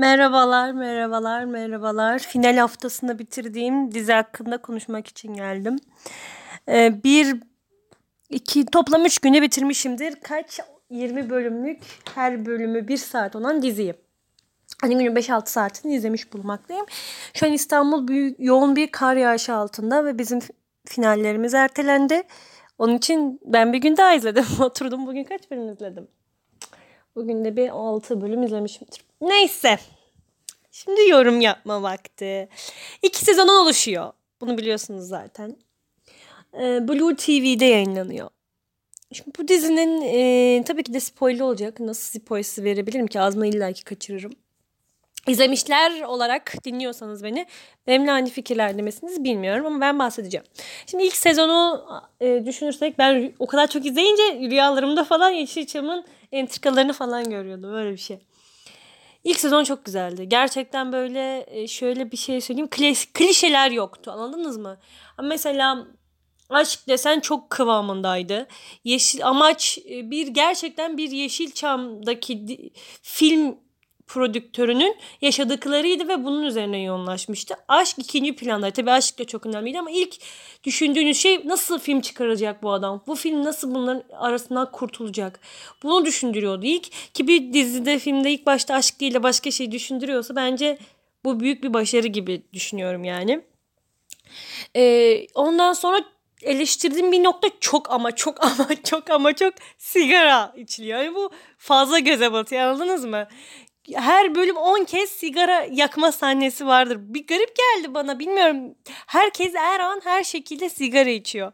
Merhabalar, merhabalar, merhabalar. Final haftasında bitirdiğim dizi hakkında konuşmak için geldim. Ee, bir, iki, toplam üç günde bitirmişimdir. Kaç? 20 bölümlük her bölümü bir saat olan diziyi. Hani günün 5-6 saatini izlemiş bulmaktayım. Şu an İstanbul büyük, yoğun bir kar yağışı altında ve bizim finallerimiz ertelendi. Onun için ben bir gün daha izledim. Oturdum bugün kaç bölüm izledim? Bugün de bir 6 bölüm izlemişimdir. Neyse. Şimdi yorum yapma vakti. İki sezonun oluşuyor. Bunu biliyorsunuz zaten. Ee, Blue TV'de yayınlanıyor. Şimdi bu dizinin e, tabii ki de spoiler olacak. Nasıl spoiler verebilirim ki? Ağzıma illaki kaçırırım. İzlemişler olarak dinliyorsanız beni benimle aynı fikirlerde misiniz bilmiyorum ama ben bahsedeceğim. Şimdi ilk sezonu e, düşünürsek ben o kadar çok izleyince rüyalarımda falan Yeşilçam'ın entrikalarını falan görüyordum. Böyle bir şey. İlk sezon çok güzeldi. Gerçekten böyle e, şöyle bir şey söyleyeyim. Klis, klişeler yoktu. Anladınız mı? Mesela aşk desen çok kıvamındaydı. Yeşil amaç e, bir gerçekten bir Yeşilçam'daki film prodüktörünün yaşadıklarıydı ve bunun üzerine yoğunlaşmıştı. Aşk ikinci planda. Tabii aşk da çok önemliydi ama ilk düşündüğünüz şey nasıl film çıkaracak bu adam? Bu film nasıl bunların arasından kurtulacak? Bunu düşündürüyordu ilk. Ki bir dizide filmde ilk başta aşk değil de başka şey düşündürüyorsa bence bu büyük bir başarı gibi düşünüyorum yani. Ee, ondan sonra eleştirdiğim bir nokta çok ama çok ama çok ama çok sigara içiliyor. Yani bu fazla göze batıyor anladınız mı? Her bölüm 10 kez sigara yakma sahnesi vardır. Bir garip geldi bana bilmiyorum. Herkes her an her şekilde sigara içiyor.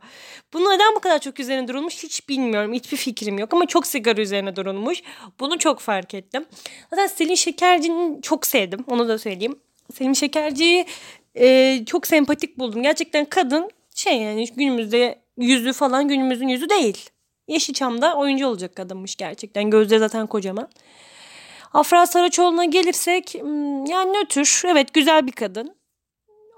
Bunu neden bu kadar çok üzerine durulmuş hiç bilmiyorum. Hiçbir fikrim yok ama çok sigara üzerine durulmuş. Bunu çok fark ettim. Zaten Selin Şekerci'ni çok sevdim. Onu da söyleyeyim. Selin Şekerci'yi e, çok sempatik buldum. Gerçekten kadın şey yani günümüzde yüzü falan günümüzün yüzü değil. Yeşilçam'da oyuncu olacak kadınmış gerçekten. Gözleri zaten kocaman. Afra Saraçoğlu'na gelirsek hmm, yani nötr. Evet güzel bir kadın.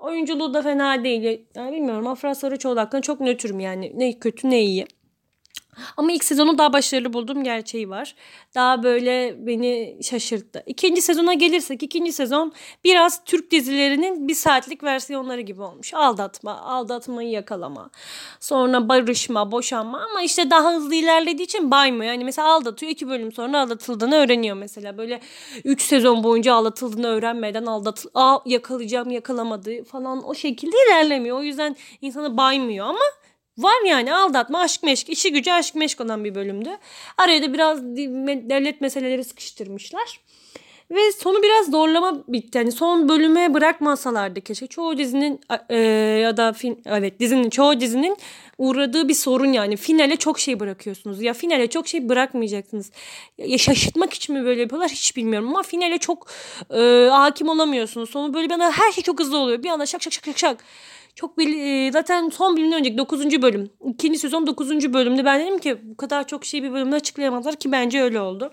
Oyunculuğu da fena değil. Yani bilmiyorum Afra Saraçoğlu hakkında çok nötrüm yani. Ne kötü ne iyi. Ama ilk sezonu daha başarılı bulduğum gerçeği var. Daha böyle beni şaşırttı. İkinci sezona gelirsek ikinci sezon biraz Türk dizilerinin bir saatlik versiyonları gibi olmuş. Aldatma, aldatmayı yakalama. Sonra barışma, boşanma ama işte daha hızlı ilerlediği için baymıyor. Yani mesela aldatıyor iki bölüm sonra aldatıldığını öğreniyor mesela. Böyle üç sezon boyunca aldatıldığını öğrenmeden aldat Aa, yakalayacağım yakalamadı falan o şekilde ilerlemiyor. O yüzden insanı baymıyor ama Var yani aldatma, aşk meşk, işi gücü aşk meşk olan bir bölümdü. Araya da biraz devlet meseleleri sıkıştırmışlar. Ve sonu biraz zorlama bitti. Yani son bölüme bırakmasalardı keşke. Çoğu dizinin e, ya da fin, evet dizinin çoğu dizinin uğradığı bir sorun yani. Finale çok şey bırakıyorsunuz. Ya finale çok şey bırakmayacaksınız. Ya şaşırtmak için mi böyle yapıyorlar hiç bilmiyorum ama finale çok e, hakim olamıyorsunuz. Sonu böyle bir anda her şey çok hızlı oluyor. Bir anda şak şak şak şak şak. Çok bil, e, zaten son bölümden önceki 9. bölüm. ikinci sezon 9. bölümde ben dedim ki bu kadar çok şey bir bölümde açıklayamazlar ki bence öyle oldu.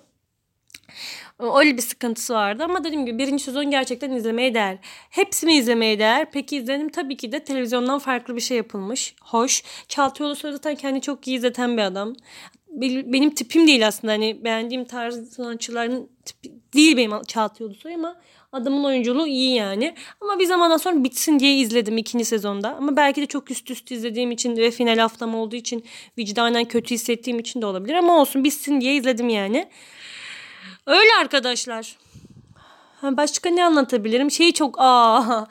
Öyle bir sıkıntısı vardı ama dediğim gibi birinci sezon gerçekten izlemeye değer. Hepsini izlemeye değer. Peki izledim tabii ki de televizyondan farklı bir şey yapılmış. Hoş. Çağatay Ulusoy zaten kendi çok iyi izleten bir adam. Benim tipim değil aslında. Hani beğendiğim tarz sanatçıların tipi değil benim Çağatay Ulusoy ama Adamın oyunculuğu iyi yani. Ama bir zamandan sonra bitsin diye izledim ikinci sezonda. Ama belki de çok üst üste izlediğim için ve final haftam olduğu için vicdanen kötü hissettiğim için de olabilir. Ama olsun bitsin diye izledim yani. Öyle arkadaşlar. Başka ne anlatabilirim? Şeyi çok aa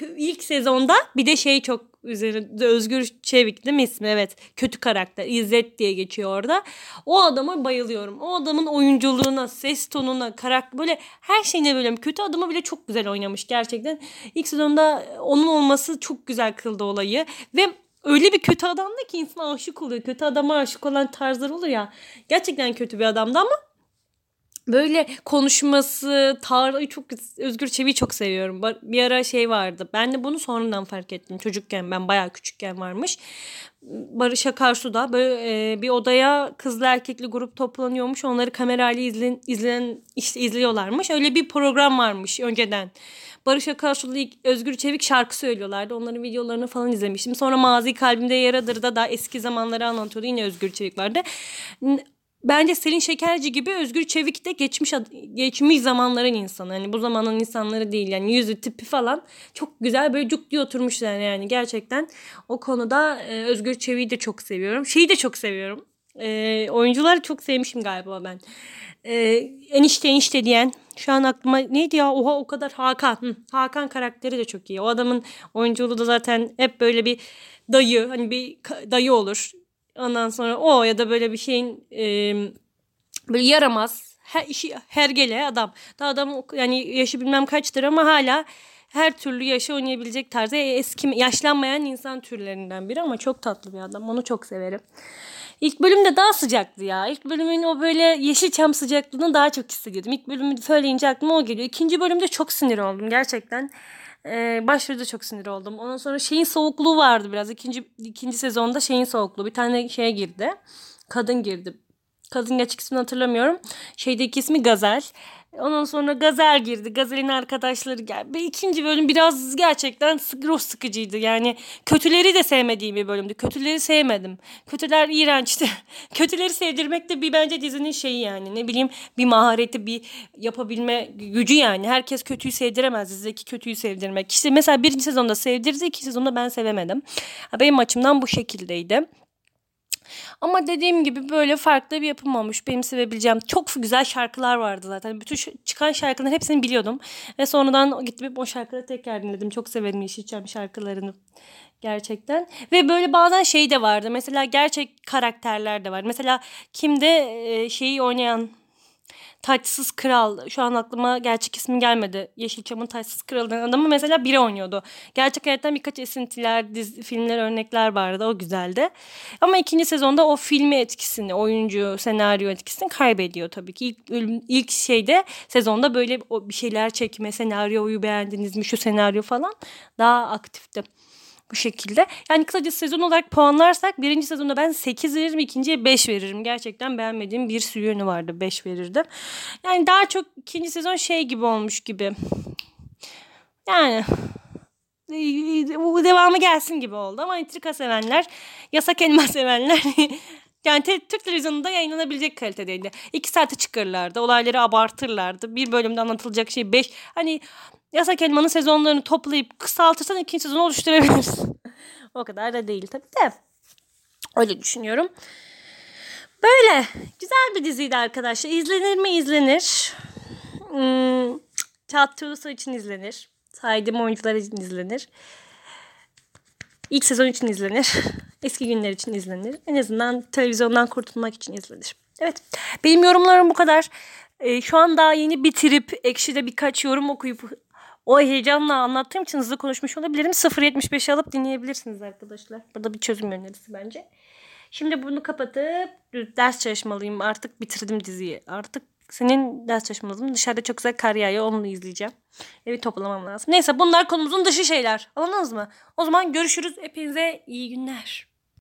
ilk sezonda bir de şey çok üzerinde Özgür Çevik değil mi ismi? Evet. Kötü karakter. İzzet diye geçiyor orada. O adama bayılıyorum. O adamın oyunculuğuna, ses tonuna, karakter böyle her şeyine böyle kötü adamı bile çok güzel oynamış gerçekten. İlk sezonda onun olması çok güzel kıldı olayı ve öyle bir kötü adamdı ki insan aşık oluyor. Kötü adama aşık olan tarzlar olur ya. Gerçekten kötü bir adamdı ama böyle konuşması, tarzı çok Özgür Çevik'i çok seviyorum. Bir ara şey vardı. Ben de bunu sonradan fark ettim. Çocukken ben bayağı küçükken varmış. Barış Akarsu da böyle e, bir odaya kızlı erkekli grup toplanıyormuş. Onları kamerayla izlen, izlen işte izliyorlarmış. Öyle bir program varmış önceden. Barış Akarsu'lu Özgür Çevik şarkı söylüyorlardı. Onların videolarını falan izlemiştim. Sonra Mazi Kalbimde Yaradır da daha eski zamanları anlatıyordu. Yine Özgür Çevik vardı bence Selin Şekerci gibi Özgür Çevik de geçmiş geçmiş zamanların insanı. Yani bu zamanın insanları değil yani yüzü tipi falan çok güzel böyle cuk diye oturmuşlar yani gerçekten. O konuda e, Özgür Çevik'i de çok seviyorum. Şeyi de çok seviyorum. E, oyuncuları çok sevmişim galiba ben. E, enişte enişte diyen şu an aklıma neydi ya oha o kadar Hakan. Hı, Hakan karakteri de çok iyi. O adamın oyunculuğu da zaten hep böyle bir dayı hani bir dayı olur. Ondan sonra o ya da böyle bir şeyin e, böyle yaramaz her işi hergele adam. Daha adam yani yaşı bilmem kaçtır ama hala her türlü yaşı oynayabilecek tarzda eski yaşlanmayan insan türlerinden biri ama çok tatlı bir adam. Onu çok severim. İlk bölümde daha sıcaktı ya. İlk bölümün o böyle Yeşilçam sıcaklığını daha çok hissediyordum. İlk bölümü söyleyince aklıma o geliyor. İkinci bölümde çok sinir oldum gerçekten. Ee, başlarda çok sinir oldum. Ondan sonra şeyin soğukluğu vardı biraz. İkinci, ikinci sezonda şeyin soğukluğu. Bir tane şeye girdi. Kadın girdi. Kadın gerçek ismini hatırlamıyorum. Şeydeki ismi Gazel. Ondan sonra Gazel girdi. Gazel'in arkadaşları geldi. İkinci bölüm biraz gerçekten ruh sıkıcıydı. Yani kötüleri de sevmediğim bir bölümdü. Kötüleri sevmedim. Kötüler iğrençti. kötüleri sevdirmek de bir bence dizinin şeyi yani. Ne bileyim bir mahareti, bir yapabilme gücü yani. Herkes kötüyü sevdiremez. Dizideki kötüyü sevdirmek. İşte mesela birinci sezonda sevdirdi. ikinci sezonda ben sevemedim. Benim açımdan bu şekildeydi. Ama dediğim gibi böyle farklı bir yapım olmuş. Benim sevebileceğim çok güzel şarkılar vardı zaten. Bütün çıkan şarkıların hepsini biliyordum. Ve sonradan gittim o şarkıları tekrar dinledim. Çok severim Yeşilçam şarkılarını. Gerçekten. Ve böyle bazen şey de vardı. Mesela gerçek karakterler de var. Mesela kimde şeyi oynayan Taçsız Kral. Şu an aklıma gerçek ismi gelmedi. Yeşilçam'ın Taçsız Kralı'nın adamı mesela biri oynuyordu. Gerçek hayattan birkaç esintiler, dizi, filmler, örnekler vardı. O güzeldi. Ama ikinci sezonda o filmi etkisini, oyuncu, senaryo etkisini kaybediyor tabii ki. İlk, ilk şeyde sezonda böyle bir şeyler çekme, senaryoyu beğendiniz mi, şu senaryo falan daha aktifti. Bu şekilde. Yani kısaca sezon olarak puanlarsak birinci sezonda ben 8 veririm. ikinciye 5 veririm. Gerçekten beğenmediğim bir sürü yönü vardı. 5 verirdim. Yani daha çok ikinci sezon şey gibi olmuş gibi. Yani bu devamı gelsin gibi oldu ama entrika sevenler, yasak elma sevenler Yani te- Türk televizyonunda yayınlanabilecek kalitedeydi. İki saate çıkarırlardı. Olayları abartırlardı. Bir bölümde anlatılacak şey beş. Hani Yasak Elma'nın sezonlarını toplayıp kısaltırsan ikinci sezonu oluşturabilirsin. o kadar da değil tabii de. Öyle düşünüyorum. Böyle güzel bir diziydi arkadaşlar. İzlenir mi? İzlenir. Hmm, Çağat için izlenir. Saydığım oyuncular için izlenir. İlk sezon için izlenir. Eski günler için izlenir. En azından televizyondan kurtulmak için izlenir. Evet. Benim yorumlarım bu kadar. Ee, şu an daha yeni bitirip Ekşi'de birkaç yorum okuyup o heyecanla anlattığım için hızlı konuşmuş olabilirim. 0.75 alıp dinleyebilirsiniz arkadaşlar. Burada bir çözüm önerisi bence. Şimdi bunu kapatıp ders çalışmalıyım. Artık bitirdim diziyi. Artık senin ders çalışmalısın. Dışarıda çok güzel kar yağıyor. Onu izleyeceğim. Evi toplamam lazım. Neyse bunlar konumuzun dışı şeyler. Anladınız mı? O zaman görüşürüz. Hepinize iyi günler.